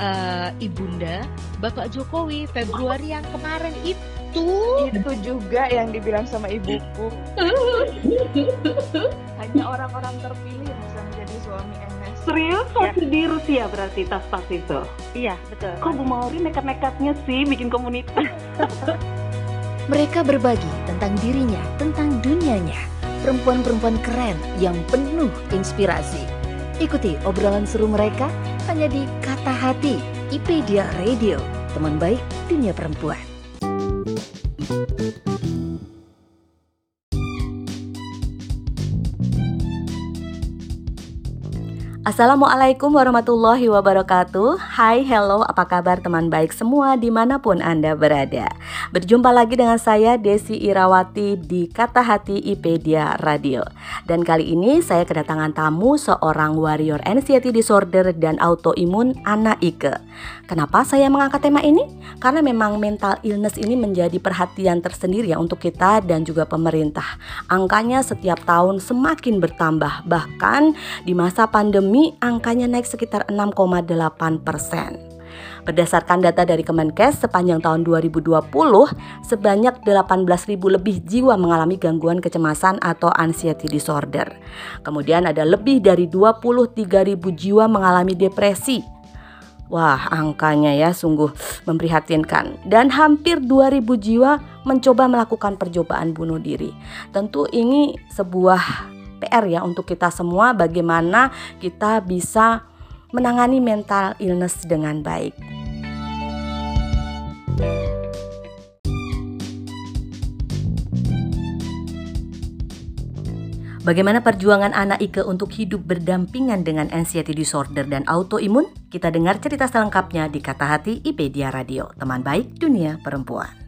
uh, ibunda Bapak Jokowi Februari yang kemarin itu. Itu juga yang dibilang sama ibuku. Hanya orang-orang terpilih yang bisa menjadi suami MS. Serius masih di Rusia berarti tas tas itu? Iya betul. Kok Bu Mauri nekat-nekatnya sih bikin komunitas? Mereka berbagi tentang dirinya, tentang dunianya. Perempuan-perempuan keren yang penuh inspirasi. Ikuti obrolan seru mereka hanya di Kata Hati Ipedia Radio, teman baik dunia perempuan. Assalamualaikum warahmatullahi wabarakatuh. Hai, hello, apa kabar teman baik semua di mana pun Anda berada? Berjumpa lagi dengan saya Desi Irawati di Kata Hati Ipedia Radio. Dan kali ini saya kedatangan tamu seorang warrior anxiety disorder dan autoimun Ana Ike Kenapa saya mengangkat tema ini? Karena memang mental illness ini menjadi perhatian tersendiri ya untuk kita dan juga pemerintah. Angkanya setiap tahun semakin bertambah Bahkan di masa pandemi pandemi angkanya naik sekitar 6,8 persen. Berdasarkan data dari Kemenkes sepanjang tahun 2020, sebanyak 18.000 lebih jiwa mengalami gangguan kecemasan atau anxiety disorder. Kemudian ada lebih dari 23.000 jiwa mengalami depresi. Wah, angkanya ya sungguh memprihatinkan. Dan hampir 2000 jiwa mencoba melakukan percobaan bunuh diri. Tentu ini sebuah PR ya untuk kita semua bagaimana kita bisa menangani mental illness dengan baik. Bagaimana perjuangan anak Ike untuk hidup berdampingan dengan anxiety disorder dan autoimun? Kita dengar cerita selengkapnya di Kata Hati IPedia Radio, teman baik dunia perempuan.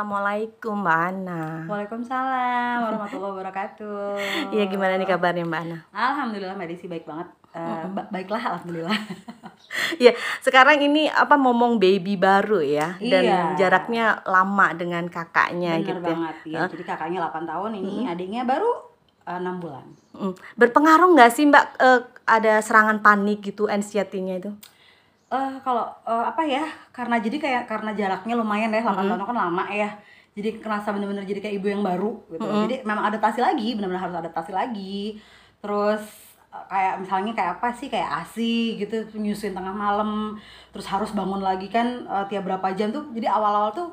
Assalamualaikum Mbak Ana. Waalaikumsalam warahmatullahi wabarakatuh. Iya gimana nih kabarnya Mbak Ana? Alhamdulillah Mbak Desi baik banget. Uh, ba baiklah alhamdulillah. Iya, sekarang ini apa ngomong baby baru ya dan Iya. jaraknya lama dengan kakaknya Bener gitu. banget ya. ya. Jadi kakaknya 8 tahun ini, adiknya baru uh, 6 bulan. Mm. Berpengaruh nggak sih Mbak eh, ada serangan panik gitu anxiety-nya itu? Eh kalau eh, apa ya? Karena jadi kayak karena jaraknya lumayan ya 8 tahun kan lama ya. Jadi kerasa bener-bener jadi kayak ibu yang baru gitu. Jadi memang adaptasi lagi, bener-bener harus adaptasi lagi. Terus eh, kayak misalnya kayak apa sih kayak ASI gitu nyusuin tengah malam terus harus bangun lagi kan eh, tiap berapa jam tuh jadi awal-awal tuh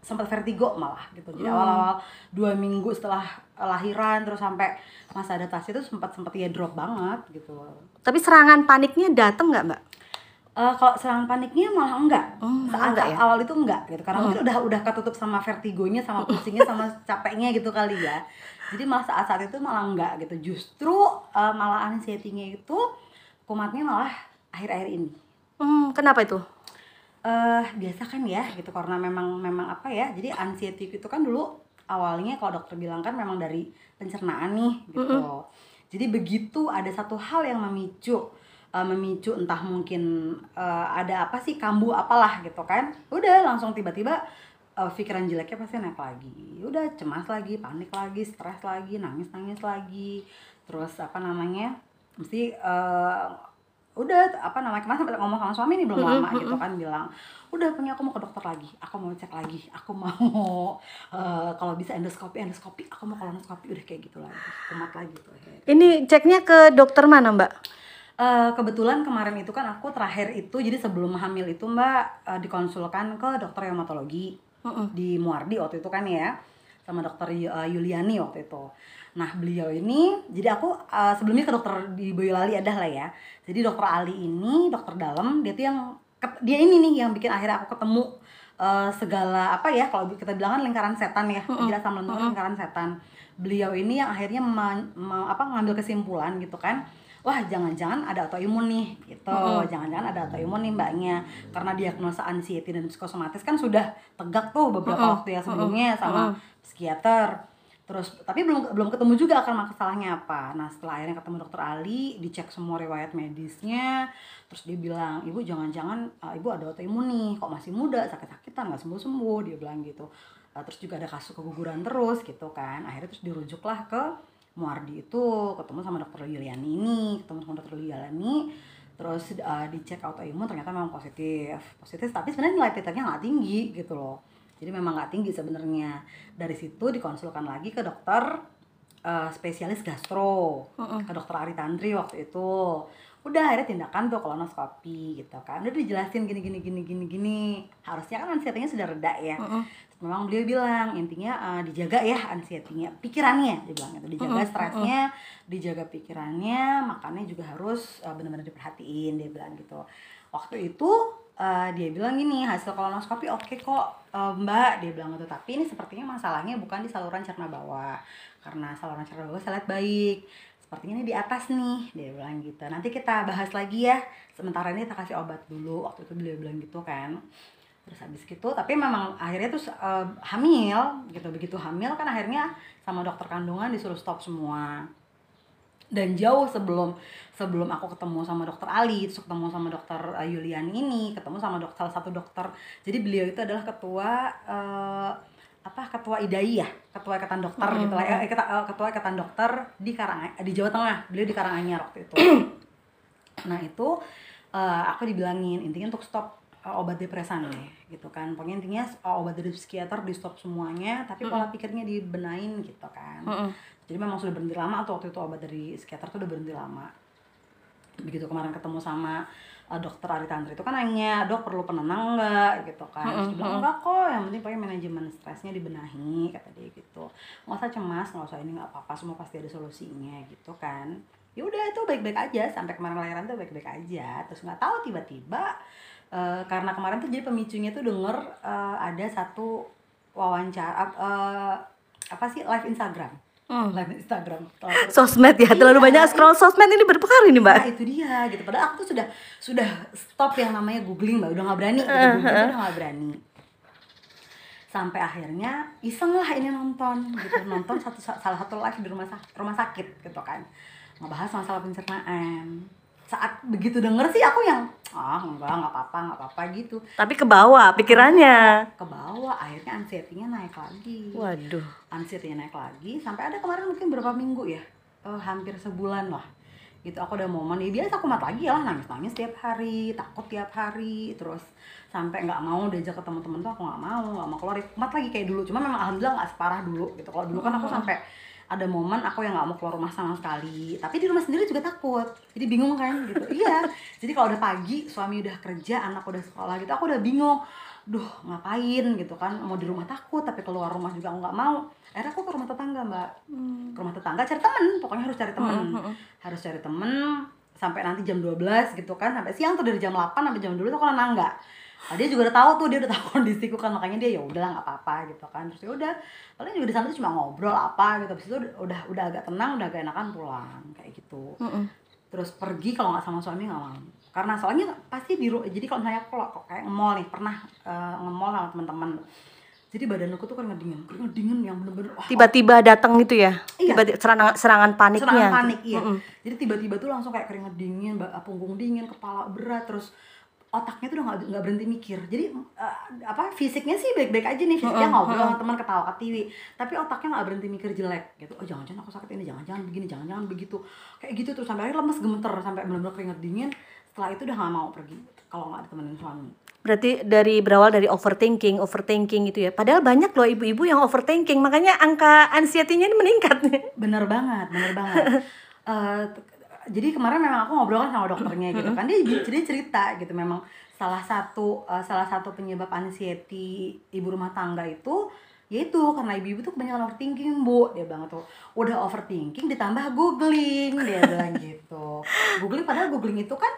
sempat vertigo malah gitu jadi awal-awal dua minggu setelah lahiran terus sampai masa adaptasi itu sempat sempat ya drop banget gitu Tapi serangan paniknya datang nggak Mbak? Eh, kalau serangan paniknya malah enggak. Oh, Saat enggak ya? awal itu enggak gitu. Karena mungkin udah udah ketutup sama vertigonya, sama pusingnya, sama capeknya gitu kali ya. Jadi malah saat-saat itu malah enggak gitu. Justru eh, malah anxiety-nya itu kumatnya malah akhir-akhir ini. Hmm, kenapa itu? eh biasa kan ya gitu karena memang memang apa ya jadi anxiety itu kan dulu awalnya kalau dokter bilang kan memang dari pencernaan nih gitu jadi begitu ada satu hal yang memicu eh, memicu entah mungkin eh, ada apa sih kambuh apalah gitu kan udah langsung tiba-tiba pikiran jeleknya pasti naik lagi udah cemas lagi panik lagi stres lagi nangis nangis lagi terus apa namanya mesti eh, udah apa namanya kemarin sempat ngomong sama suami nih belum lama gitu kan bilang udah punya aku mau ke dokter lagi aku mau cek lagi aku mau eh, kalau bisa endoskopi endoskopi aku mau kolonoskopi udah kayak gitu lagi kumat lagi tuh. Ini ceknya ke dokter mana Mbak? Eh, kebetulan kemarin itu kan aku terakhir itu jadi sebelum hamil itu mbak eh, dikonsulkan ke dokter reumatologi Mm-mm. di Muardi waktu itu kan ya sama dokter eh, Yuliani waktu itu. Nah beliau ini jadi aku eh, sebelumnya ke dokter di Boyolali ada lah ya. Jadi dokter Ali ini dokter dalam dia tuh yang dia ini nih yang bikin akhirnya aku ketemu eh, segala apa ya kalau kita bilang kan lingkaran setan ya jelas sama Mm-mm. lingkaran setan. Beliau ini yang akhirnya me- me- apa ngambil kesimpulan gitu kan wah jangan-jangan ada autoimun nih gitu. Mm-mm. jangan-jangan ada autoimun nih mbaknya. Karena diagnosa anxiety dan psikosomatis kan sudah tegak tuh beberapa Mm-mm. waktu ya sebelumnya sama Mm-mm. psikiater. Terus tapi belum belum ketemu juga akar masalahnya apa. Nah setelah akhirnya ketemu dokter Ali dicek semua riwayat medisnya. Terus dia bilang ibu jangan-jangan uh, ibu ada autoimun nih. Kok masih muda? Sakit-sakitan nggak sembuh-sembuh. Dia bilang gitu. Uh, terus juga ada kasus keguguran terus gitu kan. Akhirnya terus dirujuklah ke Muardi itu ketemu sama dokter Yuliani ini ketemu sama dokter Yuliani. Terus uh, dicek autoimun ternyata memang positif. Positif tapi sebenarnya nilai titernya nggak tinggi gitu loh. Jadi memang nggak tinggi sebenarnya. Dari situ dikonsulkan lagi ke dokter uh, spesialis gastro Mm-mm. ke dokter Ari Tantri waktu itu udah akhirnya tindakan tuh kolonoskopi gitu kan. Udah dijelasin gini gini gini gini gini. Harusnya kan anxiety-nya sudah reda ya. Mm-mm. memang beliau bilang intinya eh, dijaga ya anxiety-nya pikirannya dia bilang gitu. Dijaga Mm-mm, stresnya dijaga pikirannya makannya juga harus eh, benar-benar diperhatiin dia bilang gitu. Waktu itu eh, dia bilang gini hasil kolonoskopi oke kok eh, mbak dia bilang gitu. Tapi ini sepertinya masalahnya bukan di saluran cerna bawah. Karena saluran cerna bawah saya lihat baik sepertinya ini di atas nih dia bilang gitu. Nanti kita bahas lagi ya. Sementara ini kita kasih obat dulu. Waktu itu beliau bilang gitu kan. Terus habis gitu tapi memang akhirnya tuh eh, hamil gitu. Begitu hamil kan akhirnya sama dokter kandungan disuruh stop semua. Dan jauh sebelum sebelum aku ketemu sama dokter Ali terus ketemu sama dokter eh, Yulian ini ketemu sama dokter salah satu dokter. Jadi beliau itu adalah ketua eh, apa ketua IDAI ya ketua ikatan dokter Mm, gitu lah mm. eh, kita- eh, ketua ikatan dokter di Karang di Jawa Tengah. Beliau di Karanganyar waktu itu. Nah itu eh, aku dibilangin intinya untuk stop eh, obat depresan deh gitu kan. Pokoknya intinya eh, obat dari psikiater di stop semuanya tapi pola pikirnya dibenain gitu kan. Mm-mm. jadi memang sudah berhenti lama atau waktu itu obat dari psikiater tuh udah berhenti lama. Begitu kemarin ketemu sama uh, dokter Ari Tantri itu kan nanya dok perlu penenang nggak? Gitu kan. Terus dia bilang enggak kok yang penting pakai manajemen stresnya dibenahi kata dia gitu. Nggak usah cemas nggak usah ini nggak apa-apa semua pasti ada solusinya gitu kan. Ya udah itu baik-baik aja sampai kemarin lahiran tuh baik-baik aja. Terus nggak tahu tiba-tiba eh, karena kemarin tuh jadi pemicunya tuh denger eh, ada satu wawancara eh, apa sih live Instagram Mm. live Instagram Sosmed ya, terlalu banyak scroll sosmed ini berpengaruh nih Mbak. Nah itu dia gitu. Padahal aku tuh sudah sudah stop yang namanya googling mbak, udah nggak berani. Gitu. Googling tuh udah nggak berani. Sampai akhirnya iseng lah ini nonton gitu, nonton satu salah satu live di rumah sakit, rumah sakit gitu kan, ngebahas masalah pencernaan. Saat begitu denger sih aku yang ah enggak nggak apa-apa nggak apa-apa gitu. Tapi ke bawah pikirannya. ke bawah akhirnya anxiety-nya naik lagi. Waduh. anxiety-nya naik lagi sampai ada kemarin mungkin berapa minggu ya Eh, hampir sebulan lah. Gitu aku udah momen ya biasa aku mat lagi ya lah nangis nangis tiap hari takut tiap hari terus sampai nggak mau diajak ketemu temen tuh aku nggak mau nggak mau keluar. Mat lagi kayak dulu cuma memang alhamdulillah nggak separah dulu gitu. Kalau dulu kan aku sampai ada momen aku yang nggak mau keluar rumah sama sekali. Tapi di rumah sendiri juga takut. Jadi bingung kan gitu. Iya. Jadi kalau udah pagi suami udah kerja anak udah sekolah gitu aku udah bingung. Duh ngapain gitu kan. Mau di rumah takut tapi keluar rumah juga aku nggak mau. Akhirnya aku ke rumah tetangga mbak. Ke rumah tetangga cari temen. Pokoknya harus cari temen. Mm-mm. harus cari temen sampai nanti jam 12 gitu kan. Sampai siang tuh dari jam 8 sampai jam 12 tuh kalau nangga Nah, dia juga udah tahu tuh dia udah tahu kondisiku kan makanya dia ya udahlah nggak apa-apa gitu kan terus ya udah paling juga di sana tuh cuma ngobrol apa gitu habis itu udah udah, agak tenang udah agak enakan pulang kayak gitu Mm-mm. terus pergi kalau nggak sama suami nggak mau karena soalnya pasti di jadi kalau misalnya aku kalau kayak nge-mall nih pernah eh, nge-mall sama teman-teman jadi badan aku tuh kan ngedingin keringet dingin yang bener-bener Tiba-tiba datang gitu ya. Iya. Tiba serangan serangan paniknya. serangan panik iya Mm-mm. jadi tiba-tiba tuh langsung kayak keringet dingin punggung dingin kepala berat terus otaknya tuh udah nggak nggak berhenti mikir. Jadi eh, apa fisiknya sih baik-baik aja nih fisiknya Mm-mm, ngobrol mm-mm. sama teman ketawa ketiwi. Tapi otaknya nggak berhenti mikir jelek gitu. Oh jangan-jangan aku sakit ini jangan-jangan begini jangan-jangan begitu. Kayak gitu tuh sampai akhirnya lemes gemeter sampai benar-benar keringet dingin. Setelah itu udah nggak mau pergi kalau nggak ditemenin suami. Berarti dari berawal dari overthinking, overthinking itu ya. Padahal banyak loh ibu-ibu yang overthinking, makanya angka anxiety-nya ini meningkat nih. bener banget bener banget. T- jadi kemarin memang aku ngobrol kan sama dokternya gitu kan dia jadi cerita gitu memang salah satu eh, salah satu penyebab anxiety ibu rumah tangga itu yaitu karena ibu-ibu tuh kebanyakan overthinking bu dia bilang tuh udah overthinking ditambah googling dia bilang gitu googling padahal googling itu kan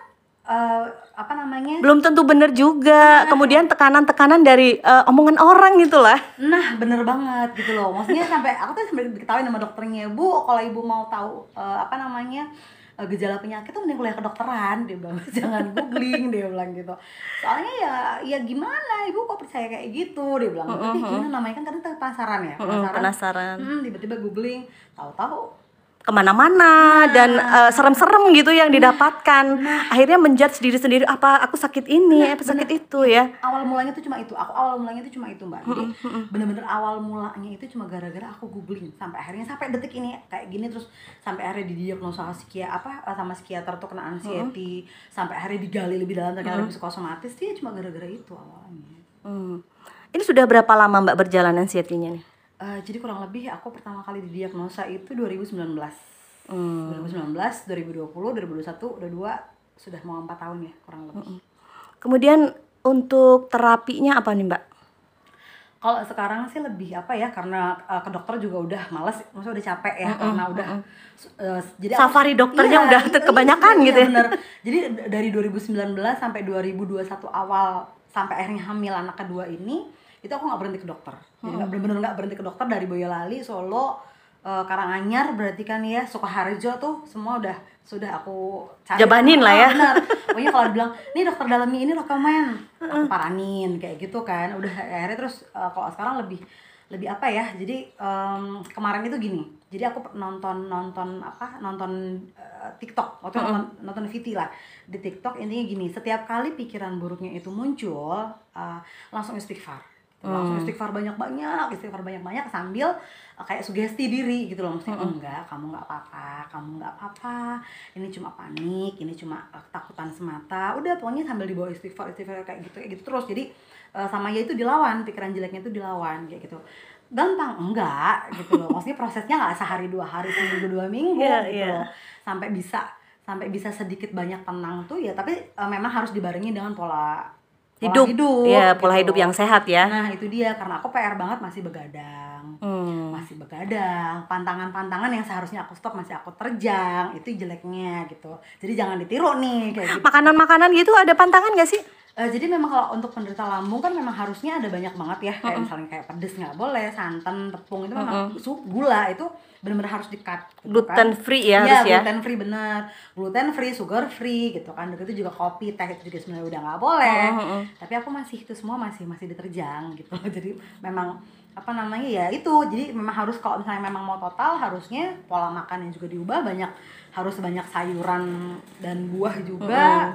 eh, apa namanya Belum tentu bener juga. Kemudian tekanan-tekanan dari eh, omongan orang gitu lah. Nah, bener banget gitu loh. Maksudnya sampai aku tuh sampai diketawain sama dokternya, Bu, kalau ibu mau tahu eh, apa namanya eh, gejala penyakit tuh mending kuliah kedokteran. Dia bilang jangan googling dia bilang gitu. Soalnya ya ya gimana? Ibu kok percaya kayak gitu? Dia bilang tapi gimana? Namanya kan kadang penasaran ya penasaran. Hmm, tiba-tiba googling. Tahu-tahu Ke mana-mana dan eh, serem-serem gitu yang didapatkan. Akhirnya menjudge diri sendiri apa aku sakit ini, apa sakit itu ya. awal mulanya tuh cuma itu. Aku awal mulanya tuh cuma itu mbak. Jadi bener-bener awal mulanya itu cuma gara-gara aku googling. Sampai akhirnya sampai detik ini kayak gini terus. Sampai akhirnya didiagnosa psikia apa sama psikiater tuh kena anxiety. Sampai akhirnya digali lebih dalam ternyata lebih psikosomatis. Dia cuma gara-gara itu awalnya. Hmm. Ini sudah berapa lama Mbak berjalan anxiety-nya nih? Eh, jadi kurang lebih aku pertama kali didiagnosa itu 2019 Hmm. 2019 2020 2021 udah dua sudah mau empat tahun ya kurang lebih Kemudian untuk terapinya apa nih Mbak? Kalau sekarang sih lebih apa ya karena uh, ke dokter juga udah males, maksudnya udah capek ya karena udah uh, jadi aku- Safari dokternya udah itu- kebanyakan iya, gitu ya. bener. Jadi dari 2019 sampai 2021 awal sampai akhirnya hamil anak kedua ini itu aku nggak berhenti ke dokter. Jadi nggak bener-bener nggak berhenti ke dokter dari Boyolali, Solo, uh, Karanganyar berarti kan ya Sukoharjo tuh semua udah sudah aku cari. Jabanin lah ya. Ah, bener. Pokoknya kalau dibilang, nih dokter dalamnya ini rekomen, aku paranin kayak gitu kan. Udah akhirnya terus uh, kalau sekarang lebih lebih apa ya? Jadi em, kemarin itu gini. Jadi aku nonton nonton apa? Nonton uh, TikTok. Waktu itu nonton nonton VT lah. Di TikTok intinya gini, setiap kali pikiran buruknya itu muncul, uh, langsung istighfar. Langsung istighfar banyak-banyak, istighfar banyak-banyak sambil uh, kayak sugesti diri gitu loh. Maksudnya enggak, kamu nggak apa-apa, kamu nggak apa-apa, ini cuma panik, ini cuma uh, ketakutan semata, udah pokoknya sambil dibawa istighfar, istighfar kayak gitu, kayak gitu terus. Jadi uh, sama ya itu dilawan, pikiran jeleknya itu dilawan kayak gitu. Gampang enggak gitu loh. Maksudnya prosesnya nggak sehari dua hari seminggu dua minggu Iya, gitu iya. loh. Sampai bisa sampai bisa sedikit banyak tenang tuh ya tapi uh, memang harus dibarengi dengan pola Hidup. hidup ya, pola gitu. hidup yang sehat ya. Nah itu dia karena aku PR banget masih begadang, Hmm. masih begadang. Pantangan-pantangan yang seharusnya aku stop masih aku terjang itu jeleknya gitu. Jadi jangan ditiru nih kayak gitu. Makanan-makanan gitu ada pantangan gak sih? Eh, jadi memang kalau untuk penderita lambung kan memang harusnya ada banyak banget ya. Kayak misalnya kayak pedes nggak boleh, santan, tepung itu memang su- gula itu benar-benar harus di-cut gitu kan. Gluten free ya Iya, harus ya. gluten free bener gluten free sugar free gitu kan. Begitu juga kopi teh itu juga sebenarnya udah nggak boleh. Tapi aku masih itu semua masih masih diterjang gitu. Jadi memang apa namanya ya itu. Jadi memang harus kalau misalnya memang mau total harusnya pola makannya juga diubah banyak harus banyak sayuran dan buah juga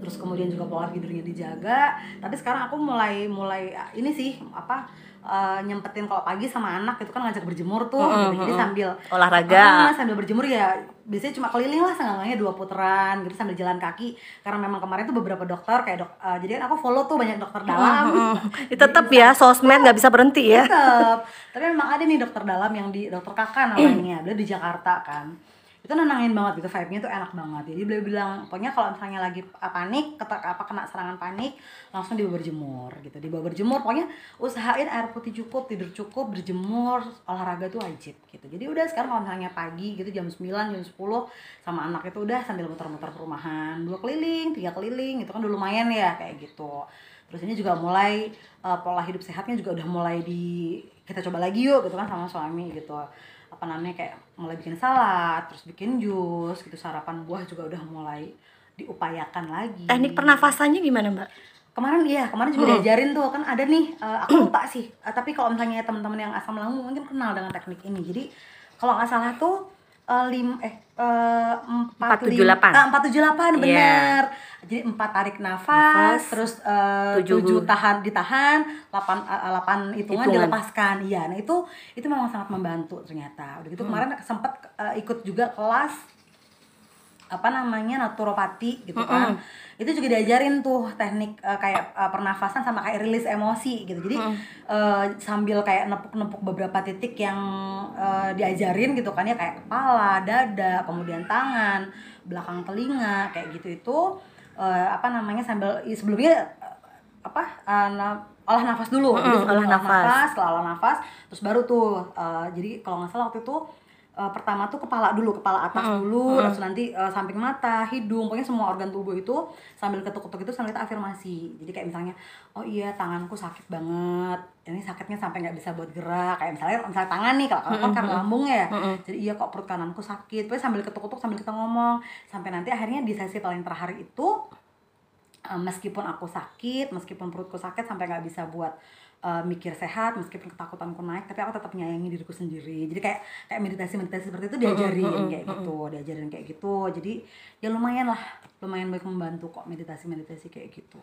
terus kemudian juga pola tidurnya dijaga tapi sekarang aku mulai mulai ah, ini sih apa eh, nyempetin kalau pagi sama anak itu kan ngajak berjemur tuh gitu. jadi sambil Olahraga. Ah, sambil berjemur ya biasanya cuma keliling lah seenggaknya dua putaran gitu sambil jalan kaki karena memang kemarin tuh beberapa dokter kayak dok eh, jadi kan aku follow tuh banyak dokter dalam Ya, tetap ya sosmed nggak bisa berhenti ya. Tetep. tapi memang ada nih dokter dalam yang di dokter kakak namanya beliau di Jakarta kan itu nenangin banget gitu vibe-nya tuh enak banget. Jadi beliau bilang pokoknya kalau misalnya lagi uh, panik kata apa kena serangan panik langsung dibawa berjemur gitu. Dibawa berjemur pokoknya usahain air putih cukup tidur cukup berjemur olahraga tuh wajib gitu. Jadi udah sekarang kalau misalnya pagi gitu jam 9 jam 10 sama anak itu udah sambil muter-muter perumahan dua keliling tiga keliling itu kan udah lumayan ya kayak gitu. Terus ini juga mulai uh, pola hidup sehatnya juga udah mulai di kita coba lagi yuk gitu kan sama suami gitu apa namanya kayak mulai bikin salad terus bikin jus gitu sarapan buah juga udah mulai diupayakan lagi. Teknik pernafasannya gimana Mbak? kemarin iya kemarin juga diajarin tuh kan ada nih eh, aku lupa sih Eh, tapi kalau misalnya teman-teman yang asam lambung mungkin kenal dengan teknik ini. Jadi kalau nggak salah tuh eh, lim eh eh, empat 478. lim- ah, empat tujuh delapan Iya. benar jadi empat tarik nafas, Nafas. terus eh, Tujuh. tujuh tahan ditahan delapan eh, delapan hitungan, Hitungan. dilepaskan iya nah itu itu memang sangat membantu ternyata udah gitu kemarin sempat eh, ikut juga kelas apa namanya naturopati gitu kan. Itu juga diajarin tuh teknik eh, kayak eh, pernafasan sama kayak rilis emosi gitu. Jadi eh, sambil kayak nepuk-nepuk beberapa titik yang eh, diajarin gitu kan ya kayak kepala dada kemudian tangan belakang telinga kayak gitu itu eh, apa namanya sambil i- sebelumnya eh, apa eh, na- olah nafas dulu. Jadi Mm-mm, sebelum olah nafas. setelah olah nafas terus baru tuh eh, jadi kalau nggak salah waktu itu eh, pertama tuh kepala dulu kepala atas dulu terus nanti eh, samping mata hidung pokoknya semua organ tubuh itu sambil ketuk-ketuk itu sambil kita afirmasi. Jadi kayak misalnya oh iya tanganku sakit banget. Ini sakitnya sampai nggak bisa buat gerak. Kayak misalnya misalnya tangan nih kalau kalau kan karena lambung ya. Jadi iya kok perut kananku sakit. Pokoknya sambil ketuk-ketuk sambil kita ngomong. Sampai nanti akhirnya di sesi paling terakhir itu eh, meskipun aku sakit, meskipun perutku sakit sampai nggak bisa buat eh, mikir sehat, meskipun ketakutanku naik, tapi aku tetap menyayangi diriku sendiri. Jadi kayak kayak meditasi meditasi seperti itu diajarin kayak gitu, diajarin kayak gitu. Jadi ya lumayan lah, lumayan baik membantu kok meditasi meditasi kayak gitu.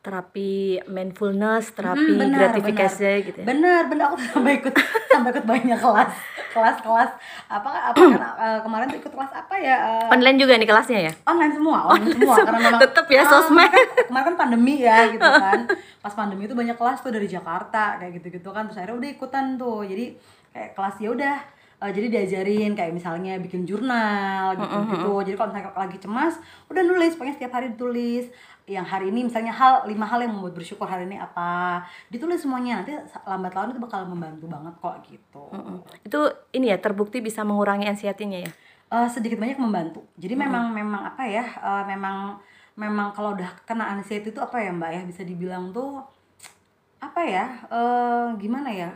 Terapi mindfulness terapi Hmm, benar, gratifikasi benar. gitu ya Bener, bener aku sampai ikut sampai ikut banyak kelas, kelas-kelas apa apa kan eh, kemarin tuh ikut kelas apa ya? eh, online juga nih kelasnya ya online semua, online semua karena memang Tetep ya, Ah, sosmed. Kemarin, kemarin kan pandemi ya gitu kan. Pas pandemi itu banyak kelas tuh dari Jakarta kayak gitu-gitu kan terus akhirnya udah ikutan tuh. Jadi kayak kelas ya udah eh, jadi diajarin kayak misalnya bikin jurnal gitu-gitu. Jadi kalau misalnya lagi cemas, udah nulis, pokoknya setiap hari ditulis. Yang hari ini misalnya hal lima hal yang membuat bersyukur hari ini apa, ditulis semuanya. Nanti lambat laun itu bakal membantu banget kok gitu. itu ini ya terbukti bisa mengurangi anxiety-nya ya Eh, sedikit banyak membantu. Jadi memang memang apa ya? eh, memang memang kalau udah kena anxiety itu apa ya Mbak ya bisa dibilang tuh apa ya? eh gimana ya?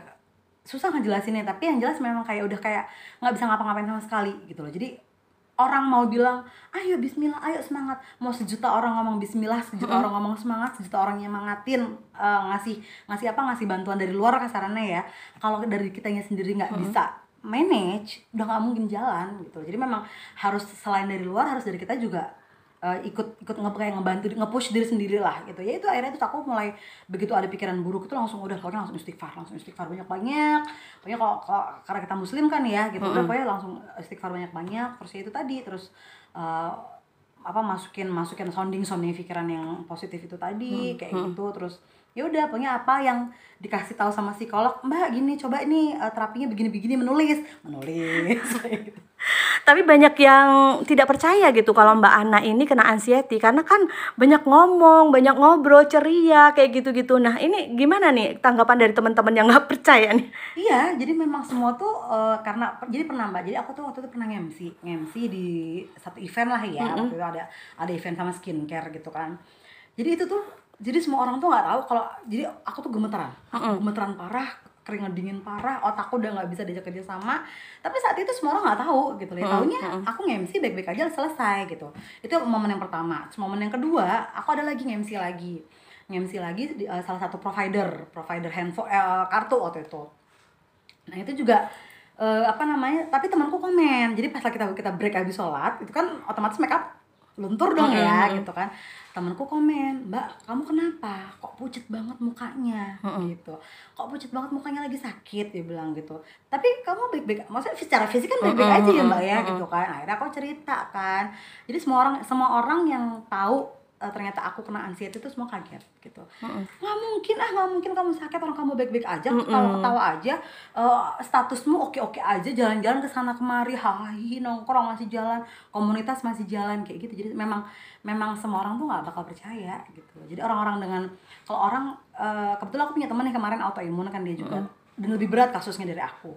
Susah ngejelasinnya, tapi yang jelas memang kayak udah kayak nggak bisa ngapa-ngapain sama sekali gitu loh. Jadi orang mau bilang, ayo bismillah, ayo semangat. Mau sejuta orang ngomong bismillah, sejuta orang ngomong semangat, sejuta orang nyemangatin, eh, ngasih ngasih apa ngasih bantuan dari luar kasarannya ya. Kalau dari kitanya sendiri nggak bisa manage, udah nggak mungkin jalan gitu. Jadi memang harus selain dari luar harus dari kita juga eh, ikut ikut nge kayak ngebantu nge-push diri sendiri lah gitu. Ya itu akhirnya tuh aku mulai begitu ada pikiran buruk itu langsung udah pokoknya langsung istighfar langsung istighfar banyak banyak. Pokoknya kalau, kalau karena kita muslim kan ya gitu udah pokoknya langsung istighfar banyak banyak. Terus ya itu tadi terus eh, apa masukin masukin sounding sounding pikiran yang positif itu tadi kayak gitu. Terus ya udah pokoknya apa yang dikasih tahu sama psikolog mbak gini coba ini eh, terapinya begini-begini menulis menulis tapi banyak yang tidak percaya gitu kalau Mbak Ana ini kena anxiety karena kan banyak ngomong, banyak ngobrol, ceria kayak gitu-gitu. Nah, ini gimana nih tanggapan dari teman-teman yang nggak percaya nih? Iya, jadi memang semua tuh eh, karena jadi pernah mbak. Jadi aku tuh waktu itu pernah MC, MC di satu event lah ya. Waktu itu ada ada event sama skincare gitu kan. Jadi itu tuh jadi semua orang tuh nggak tahu kalau jadi aku tuh gemeteran, aku gemeteran parah, keringat dingin parah, otakku udah nggak bisa diajak kerja sama. Tapi saat itu semua orang nggak tahu gitu loh. Ya, Taunya aku nge-MC baik-baik aja selesai gitu. Itu momen yang pertama. Momen yang kedua, aku ada lagi nge-MC lagi. Nge-MC lagi di eh, salah satu provider, provider handphone eh, kartu waktu itu. Nah itu juga eh, apa namanya? Tapi temanku komen. Jadi pas kita kita break habis sholat, itu kan otomatis makeup luntur dong ya gitu kan. Temanku komen, Mbak, kamu kenapa? Kok pucet banget mukanya? Gitu. Kok pucet banget mukanya lagi sakit? Dia bilang gitu. Tapi kamu baik-baik, maksudnya secara fisik kan baik-baik aja ya Mbak ya gitu kan. Akhirnya aku cerita kan. Jadi semua orang semua orang yang tahu eh, ternyata aku kena anxiety itu semua kaget gitu. Nggak mungkin ah nggak mungkin kamu sakit orang kamu baik-baik aja ketawa ketawa aja eh, statusmu oke oke aja jalan-jalan ke sana kemari hahi nongkrong masih jalan komunitas masih jalan kayak gitu. Jadi memang memang semua orang tuh nggak bakal percaya gitu. Jadi orang-orang dengan kalau orang eh, kebetulan aku punya teman yang kemarin autoimun kan dia juga dan lebih berat kasusnya dari aku.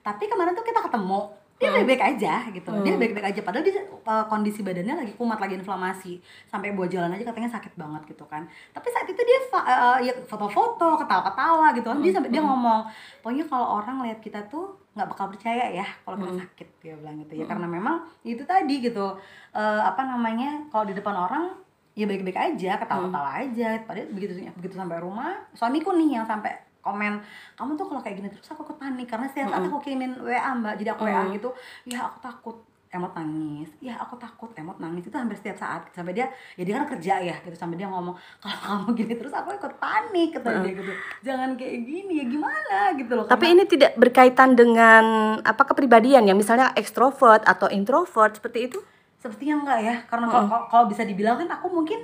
Tapi kemarin tuh kita ketemu dia baik-baik aja gitu. Dia baik-baik aja. Padahal dia uh, kondisi badannya lagi kumat lagi inflamasi. Sampai buat jalan aja katanya sakit banget gitu kan. Tapi saat itu dia uh, ya foto-foto ketawa-ketawa gitu kan. Dia sampai dia ngomong pokoknya kalau orang lihat kita tuh nggak bakal percaya ya kalau kita sakit dia bilang gitu. Ya karena memang itu tadi gitu. Uh, apa namanya kalau di depan orang ya baik-baik aja ketawa-ketawa aja. Padahal begitu begitu sampai rumah suamiku nih yang sampai komen kamu tuh kalau kayak gini terus aku ikut panik karena setiap saat aku kirimin WA mbak jadi aku WA gitu ya aku takut emot nangis ya aku takut emot nangis. Itu hampir setiap saat sampai dia ya dia kan kerja ya gitu sampai dia ngomong kalau kamu gini terus aku ikut panik kata dia gitu jangan kayak gini ya gimana? gitu loh Tapi Karena- ini tidak berkaitan dengan apa kepribadian ya, misalnya ekstrovert atau introvert seperti itu? sepertinya enggak ya karena kalau kalau- kalau bisa dibilang kan aku mungkin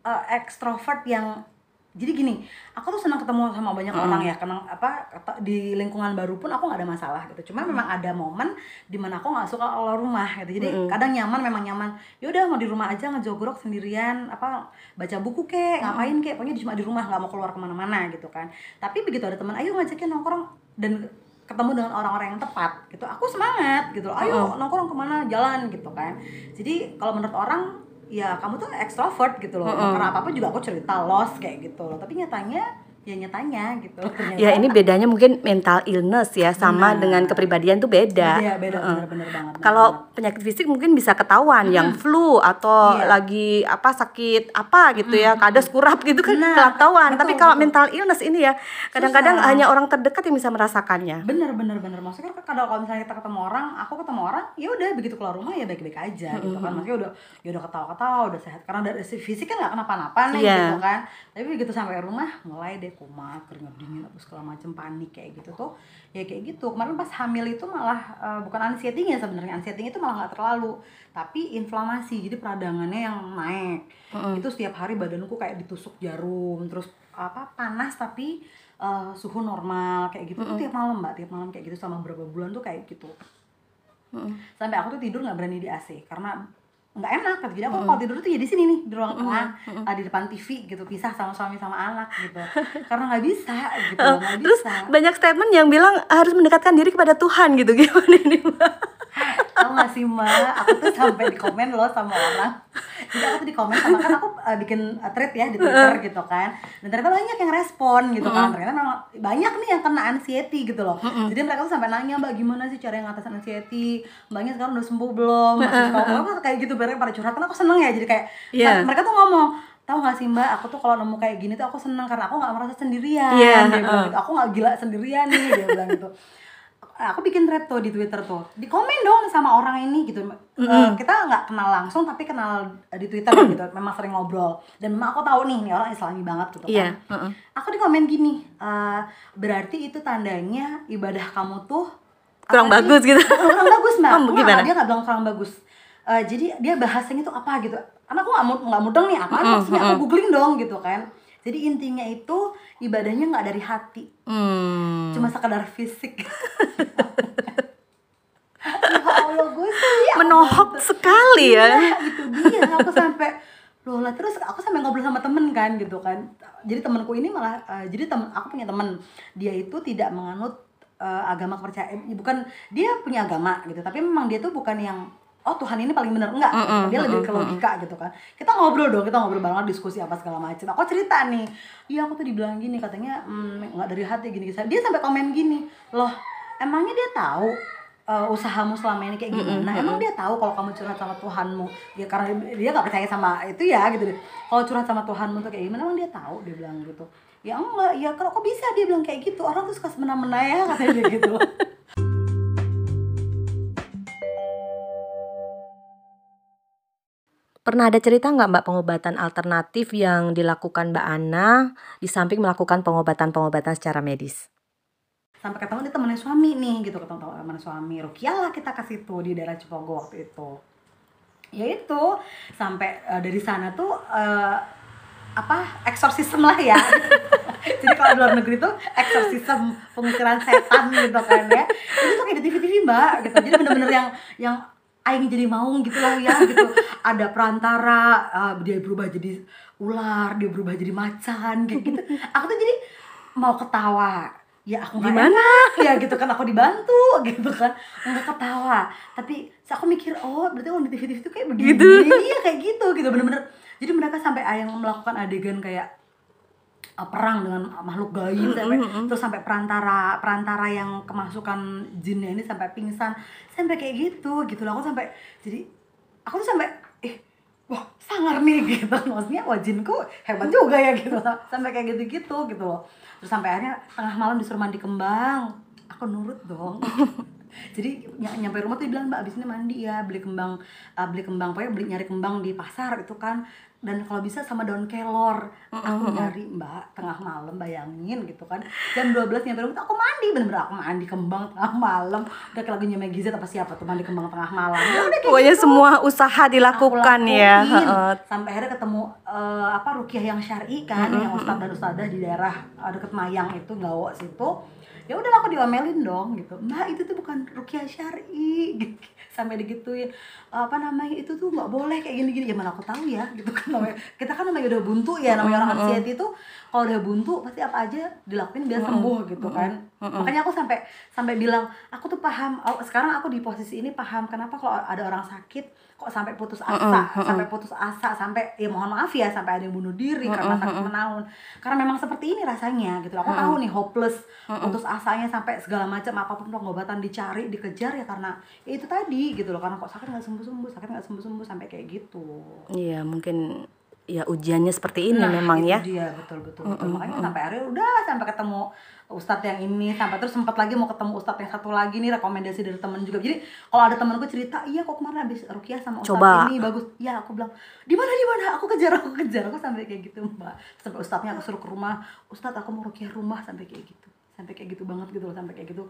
uh, ekstrovert yang jadi gini aku tuh senang ketemu sama banyak orang ya karena apa di lingkungan baru pun aku nggak ada masalah gitu. Cuma memang ada momen di mana aku nggak suka keluar rumah gitu. Jadi Mm-mm. kadang nyaman memang nyaman. Yaudah mau di rumah aja ngejogrok sendirian apa baca buku kek ngapain kek. Pokoknya cuma di rumah nggak mau keluar ke mana-mana gitu kan. Tapi begitu ada teman ayo ngajakin nongkrong. Dan ketemu dengan orang-orang yang tepat gitu aku semangat gitu. Loh ayo nongkrong ke mana? Jalan gitu kan. Jadi kalau menurut orang ya kamu tuh extrovert gitu loh Mm-mm. karena apa apa juga aku cerita los kayak gitu loh tapi nyatanya ya nyatanya gitu ternyata Ya ini bedanya mungkin mental illness ya sama Benar. dengan kepribadian tuh beda. beda beda Heeh. bener bener banget Kalau. Penyakit fisik mungkin bisa ketahuan yang flu atau Iya. lagi apa sakit apa gitu ya, kadas kurap gitu kan Nah, ketahuan. betul, Tapi kalau betul. mental illness ini ya kadang-kadang Susah. hanya orang terdekat yang bisa merasakannya. bener bener bener maksudnya kan kadang kalau misalnya kita ketemu orang aku ketemu orang ya udah begitu keluar rumah ya baik baik aja gitu kan maksudnya udah ya udah ketawa ketawa udah sehat karena dari sisi fisik kan nggak kenapa-napa nih Iya. gitu kan tapi begitu sampai rumah mulai deh kumat keringat dingin apa segala macam panik kayak gitu tuh ya kayak gitu kemarin pas hamil itu malah eh, bukan anxiety-nya sebenarnya anxiety itu malah nggak terlalu. Tapi inflamasi jadi peradangannya yang naik. Itu setiap hari badanku kayak ditusuk jarum terus apa panas tapi eh, suhu normal kayak gitu. Tuh tiap malam mbak tiap malam kayak gitu. Selama beberapa bulan tuh kayak gitu. Sampai aku tuh tidur nggak berani di AC karena nggak enak. Gitu. jadi aku kalau tidur tuh ya di sini nih di ruang tengah ah, di depan TV gitu pisah sama suami sama anak gitu. Karena nggak bisa gitu nggak Terus bisa. banyak statement yang bilang harus mendekatkan diri kepada Tuhan gitu. Gimana ini Mbak? Tahu gak sih mbak, aku tuh sampai di komen loh sama orang Jadi aku tuh di komen sama kan aku uh, bikin uh, thread ya di Twitter gitu kan. Dan ternyata banyak yang respon gitu kan. Ternyata memang banyak nih yang kena anxiety gitu loh. Jadi mereka tuh sampai nanya mbak gimana sih cara yang ngatasin anxiety? Mbaknya sekarang udah sembuh belum? Masih apa kayak gitu mereka pada curhat. Kan aku seneng ya jadi kayak Iya. Mereka tuh ngomong tahu gak sih mbak aku tuh kalau nemu kayak gini tuh aku seneng karena aku nggak merasa sendirian Iya, dia bilang gitu. aku nggak gila sendirian nih dia bilang gitu aku bikin thread tuh di Twitter tuh. Di komen dong sama orang ini gitu. Eh, kita nggak kenal langsung tapi kenal eh, di Twitter gitu. Memang sering ngobrol. Dan memang aku tahu nih, nih orang Islami banget gitu Iya, kan. heeh. Aku di komen gini, eh, berarti itu tandanya ibadah kamu tuh Kurang sih? bagus gitu. kurang bagus mbak. Oh, gimana? Dia nggak bilang kurang bagus. Eh, jadi dia bahasanya tuh apa gitu. Karena aku nggak mu- nggak mudeng nih apa maksudnya aku googling dong gitu kan. Jadi intinya itu ibadahnya nggak dari hati, Hmm. cuma sekadar fisik. ya Allah gue sih ya Menohok sekali ya. Iya, itu dia aku sampai loh lah terus aku sampai ngobrol sama temen kan gitu kan jadi temanku ini malah eh, jadi temen aku punya temen dia itu tidak menganut eh, agama kepercayaan bukan dia punya agama gitu tapi memang dia tuh bukan yang oh Tuhan ini paling benar enggak. Gitu. dia lebih ke logika gitu kan. Kita ngobrol dong kita ngobrol banget diskusi apa segala macam aku cerita nih iya aku tuh dibilang gini katanya "Hmm, nggak dari hati gini gini. Dia sampai komen gini loh emangnya dia tahu uh, usahamu selama ini kayak gimana? Emang dia tahu kalau kamu curhat sama Tuhanmu? Ya karena dia nggak percaya sama itu ya gitu deh. Kalau curhat sama Tuhanmu tuh kayak gimana? Emang dia tahu? Dia bilang gitu. Ya enggak. Ya kalau kok bisa dia bilang kayak gitu? Orang tuh suka semena-mena ya katanya dia gitu Pernah ada cerita nggak Mbak pengobatan alternatif yang dilakukan Mbak Ana di samping melakukan pengobatan-pengobatan secara medis? sampai ketemu dia temennya suami nih gitu. Ketemu temennya suami. Rukia lah kita kasih tuh di daerah Cipogo waktu itu. Ya itu sampai eh, dari sana tuh eh, apa eksorsisme lah ya. Jadi kalau di luar negeri tuh eksorsisme pengusiran setan gitu kan ya. Itu tuh kayak di TV-TV mbak gitu. Jadi bener-bener yang yang aing jadi maung gitu lah ya gitu. Ada perantara eh, dia berubah jadi ular dia berubah jadi macan kayak gitu. Aku tuh jadi mau ketawa. Ya aku Gimana? ya gitu kan. Aku dibantu gitu kan. Nggak ketawa. Tapi aku mikir oh berarti kalau di TV TV itu kayak begini. Gitu. iya kayak gitu gitu bener-bener. Jadi mereka sampai ada yang melakukan adegan kayak uh, perang dengan makhluk gaib sampai terus sampai perantara perantara yang kemasukan jinnya ini sampai pingsan. Sampai kayak gitu gitu loh. Aku sampai jadi aku tuh sampai eh wah sangar nih gitu. Maksudnya wah jinku hebat juga ya gitu sampai kayak gitu gitu gitu loh. Terus sampai akhirnya tengah malam disuruh mandi kembang. Aku nurut dong jadi ny- nyampe rumah tuh bilang mbak abis ini mandi ya beli kembang uh, beli kembang pokoknya beli nyari kembang di pasar itu kan. Dan kalau bisa sama daun kelor. Aku nyari mbak tengah malam bayangin gitu kan. Jam 12 nyampe rumah tuh aku mandi bener-bener aku mandi kembang tengah malam. Udah kayak lagunya Meggy Z apa siapa tuh mandi kembang tengah malam. Ya udah Pokoknya gitu. semua usaha Aku dilakukan ya. sampai akhirnya ketemu eh, apa rukiah yang syari kan yang ustadz dan ustadzah di daerah eh, deket Mayang itu Gawo situ ya udah aku diomelin dong gitu. Mbak itu tuh bukan rukiah syari gitu. sampai digituin. Apa namanya itu tuh nggak boleh kayak gini-gini. Ya mana aku tahu ya gitu kan namanya. Kita kan namanya udah buntu ya namanya orang anxiety itu kalau udah buntu pasti apa aja dilakuin biar sembuh gitu kan. Makanya aku sampai sampai bilang aku tuh paham oh, sekarang aku di posisi ini paham kenapa kalau ada orang sakit kok sampai putus asa sampai putus asa sampai ya mohon maaf ya sampai ada yang bunuh diri karena sakit menaun. Karena memang seperti ini rasanya gitu. Aku tahu nih hopeless putus asanya sampai segala macam apa pun pengobatan dicari dikejar ya karena ya itu tadi gitu loh. Karena kok sakit nggak sembuh sembuh sakit nggak sembuh sembuh sampai kayak gitu. Iya, mungkin ya ujiannya seperti ini Nah, memang ya. dia betul betul, betul. makanya sampai akhirnya udah sampai ketemu ustadz yang ini sampai terus sempat lagi mau ketemu ustadz yang satu lagi nih rekomendasi dari temen juga. Jadi kalau ada temanku cerita iya kok kemarin habis rukiah sama ustadz Coba. ini bagus. Ya aku bilang di mana di mana? Aku kejar aku kejar. Aku sampai kayak gitu mbak. Sampai ustadznya aku suruh ke rumah ustadz aku mau rukiah rumah sampai kayak gitu. Sampai kayak gitu banget gitu loh sampai kayak gitu.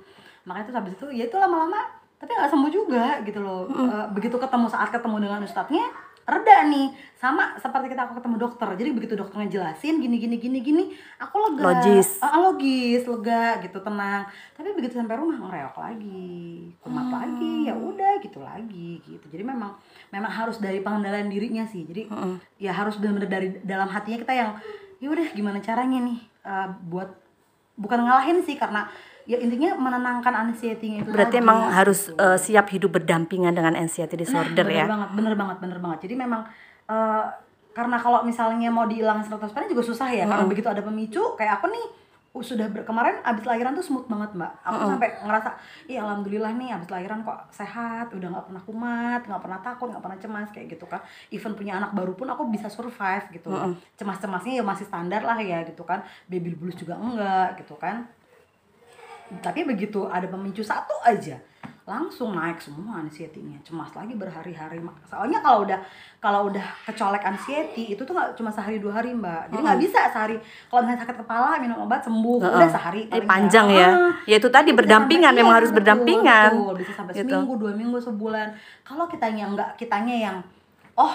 Makanya terus habis itu ya itu lama-lama tapi nggak sembuh juga gitu loh. Eh, begitu ketemu saat ketemu dengan ustadznya reda nih. Sama seperti kita aku ketemu dokter. Jadi begitu dokternya jelasin gini gini gini gini aku lega. Logis. Ah, logis lega gitu tenang. Tapi begitu sampai rumah ngereok lagi. Kumat lagi ya udah gitu lagi gitu. Jadi memang memang harus dari pengendalian dirinya sih. Jadi ya harus benar-benar dari dalam hatinya kita yang ya udah gimana caranya nih eh, buat bukan ngalahin sih karena ya intinya menenangkan anxiety-nya itu Berarti tadi, emang harus gitu. eh, siap hidup berdampingan dengan anxiety disorder bener ya. banget bener banget bener banget. Jadi memang eh, karena kalau misalnya mau dihilangin 100% juga susah ya. Karena begitu ada pemicu kayak aku nih uh, sudah ber- kemarin abis lahiran tuh smooth banget mbak. Aku sampai ngerasa iya alhamdulillah nih abis lahiran kok sehat udah nggak pernah kumat nggak pernah takut nggak pernah cemas kayak gitu kan. Even punya anak baru pun aku bisa survive gitu. Cemas-cemasnya ya masih standar lah ya gitu kan. Baby blues juga enggak gitu kan tapi begitu ada pemicu satu aja langsung naik semua anxiety-nya cemas lagi berhari-hari soalnya kalau udah kalau udah kecolek anxiety itu tuh nggak cuma sehari dua hari mbak jadi nggak bisa sehari kalau misalnya sakit kepala minum obat sembuh udah sehari paling panjang ya. Ah, Ya itu tadi berdampingan, sampai- memang iya, harus betul, berdampingan. betul. bisa sampai Gitu. seminggu dua minggu sebulan kalau kitanya nggak kitanya yang oh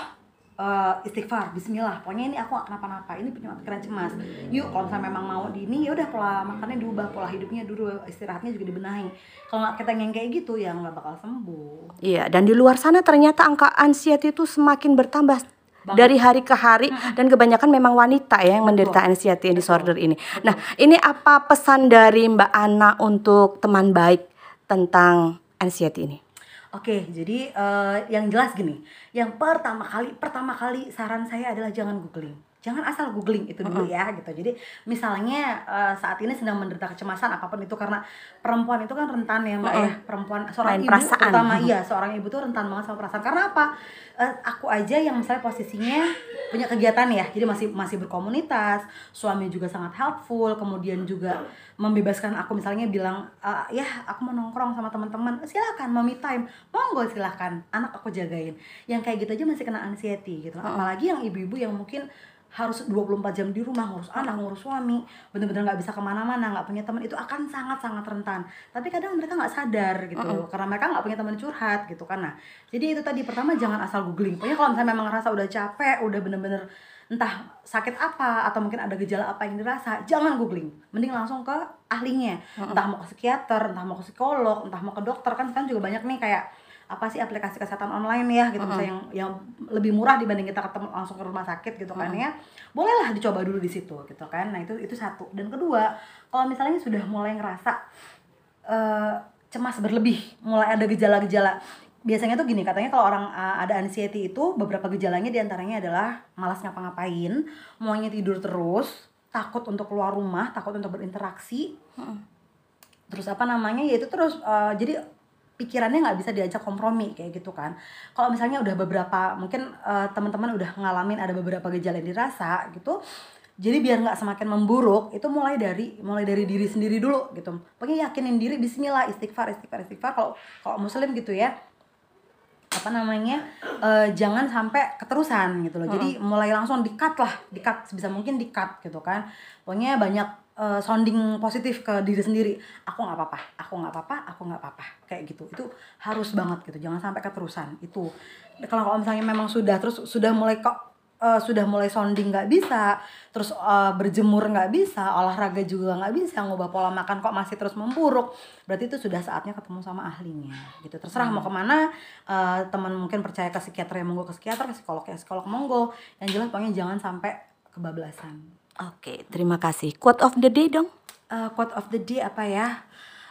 eh, istighfar Bismillah. Pokoknya ini aku kenapa-napa. Ini punya pikiran cemas. Yuk kalau misalnya memang mau di ini ya udah pola makannya diubah pola hidupnya dulu istirahatnya juga dibenahi. Kalau nggak kita yang kayak gitu ya nggak bakal sembuh. Iya, dan di luar sana ternyata angka anxiety itu semakin bertambah dari hari ke hari dan kebanyakan memang wanita ya yang menderita anxiety disorder ini. Nah, ini apa pesan dari Mbak Ana untuk teman baik tentang anxiety ini? Oke, jadi eh, yang jelas gini, yang pertama kali pertama kali saran saya adalah jangan googling. Jangan asal googling itu dulu ya gitu. Jadi misalnya eh, saat ini sedang menderita kecemasan apa pun itu karena perempuan itu kan rentan ya Mbak ya. Perempuan seorang Main ibu perasaan. terutama iya, seorang ibu tuh rentan banget sama perasaan. Karena apa? Eh, aku aja yang misalnya posisinya punya kegiatan ya. Jadi masih masih berkomunitas, suami juga sangat helpful, kemudian juga membebaskan aku misalnya bilang "Eh, ya aku mau nongkrong sama teman-teman silakan me time monggo silakan anak aku jagain yang kayak gitu aja masih kena anxiety gitu apalagi yang ibu-ibu yang mungkin harus 24 jam di rumah ngurus anak ngurus suami. Bener-bener nggak bisa ke mana-mana nggak punya teman. Itu akan sangat-sangat rentan. Tapi kadang mereka nggak sadar gitu. Karena mereka nggak punya teman curhat gitu kan. Nah jadi itu tadi pertama jangan asal googling. Pokoknya kalau misalnya memang ngerasa udah capek udah bener-bener entah sakit apa atau mungkin ada gejala apa yang dirasa jangan googling. Mending langsung ke ahlinya. Entah mau ke psikiater entah mau ke psikolog entah mau ke dokter. Kan sekarang juga banyak nih kayak apa sih aplikasi kesehatan online ya gitu. Misalnya yang yang lebih murah dibanding kita ketemu langsung ke rumah sakit gitu kan ya. Bolehlah dicoba dulu di situ gitu kan. Nah itu itu satu. Dan kedua kalau misalnya sudah mulai ngerasa eh, cemas berlebih mulai ada gejala-gejala biasanya tuh gini katanya kalau orang uh, ada anxiety itu beberapa gejalanya di antaranya adalah malas ngapa-ngapain maunya tidur terus takut untuk keluar rumah takut untuk berinteraksi. Terus apa namanya ya itu terus uh, jadi pikirannya nggak bisa diajak kompromi kayak gitu kan. Kalau misalnya udah beberapa mungkin uh, teman-teman udah ngalamin ada beberapa gejala yang dirasa gitu jadi biar nggak semakin memburuk itu mulai dari mulai dari diri sendiri dulu gitu. Pokoknya yakinin diri Bismillah istighfar istighfar istighfar. Kalau kalau muslim gitu ya apa namanya eh, jangan sampai keterusan gitu loh. Jadi mulai langsung di cut lah di cut sebisa mungkin di cut gitu kan. Pokoknya banyak eh, sounding positif ke diri sendiri. Aku nggak apa-apa aku nggak apa-apa aku nggak apa-apa. Kayak gitu. Itu harus banget gitu. Jangan sampai keterusan. Itu. Kalau kalau misalnya memang sudah terus sudah mulai kok eh, sudah mulai sounding nggak bisa terus eh, berjemur nggak bisa olahraga juga nggak bisa ngubah pola makan kok masih terus memburuk berarti itu sudah saatnya ketemu sama ahlinya gitu. Terserah mau ke mana eh, teman mungkin percaya ke psikiater ya monggo ke psikiater ke psikolog ya psikolog monggo. Yang jelas pokoknya jangan sampai kebablasan Oke, terima kasih. Quote of the day dong. Eh, quote of the day apa ya?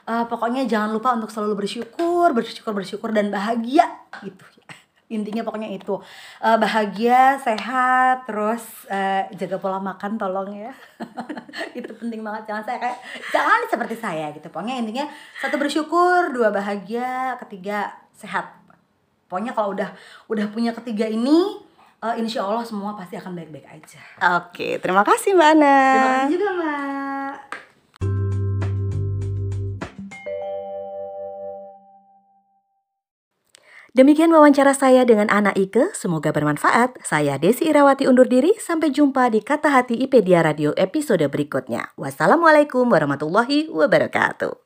Eh, pokoknya jangan lupa untuk selalu bersyukur bersyukur bersyukur dan bahagia. Gitu intinya pokoknya itu. Eh, bahagia sehat terus eh, jaga pola makan tolong ya. Itu penting banget. Jangan saya kayak jangan seperti saya gitu. Pokoknya intinya satu bersyukur. Dua bahagia. Ketiga sehat. Pokoknya kalau udah udah punya ketiga ini eh, insya Allah semua pasti akan baik-baik aja Oke, terima kasih Mbak Ana. terima kasih juga mbak Demikian wawancara saya dengan Ana Ike, semoga bermanfaat. Saya Desi Irawati undur diri, sampai jumpa di Kata Hati IPedia Radio episode berikutnya. Wassalamualaikum warahmatullahi wabarakatuh.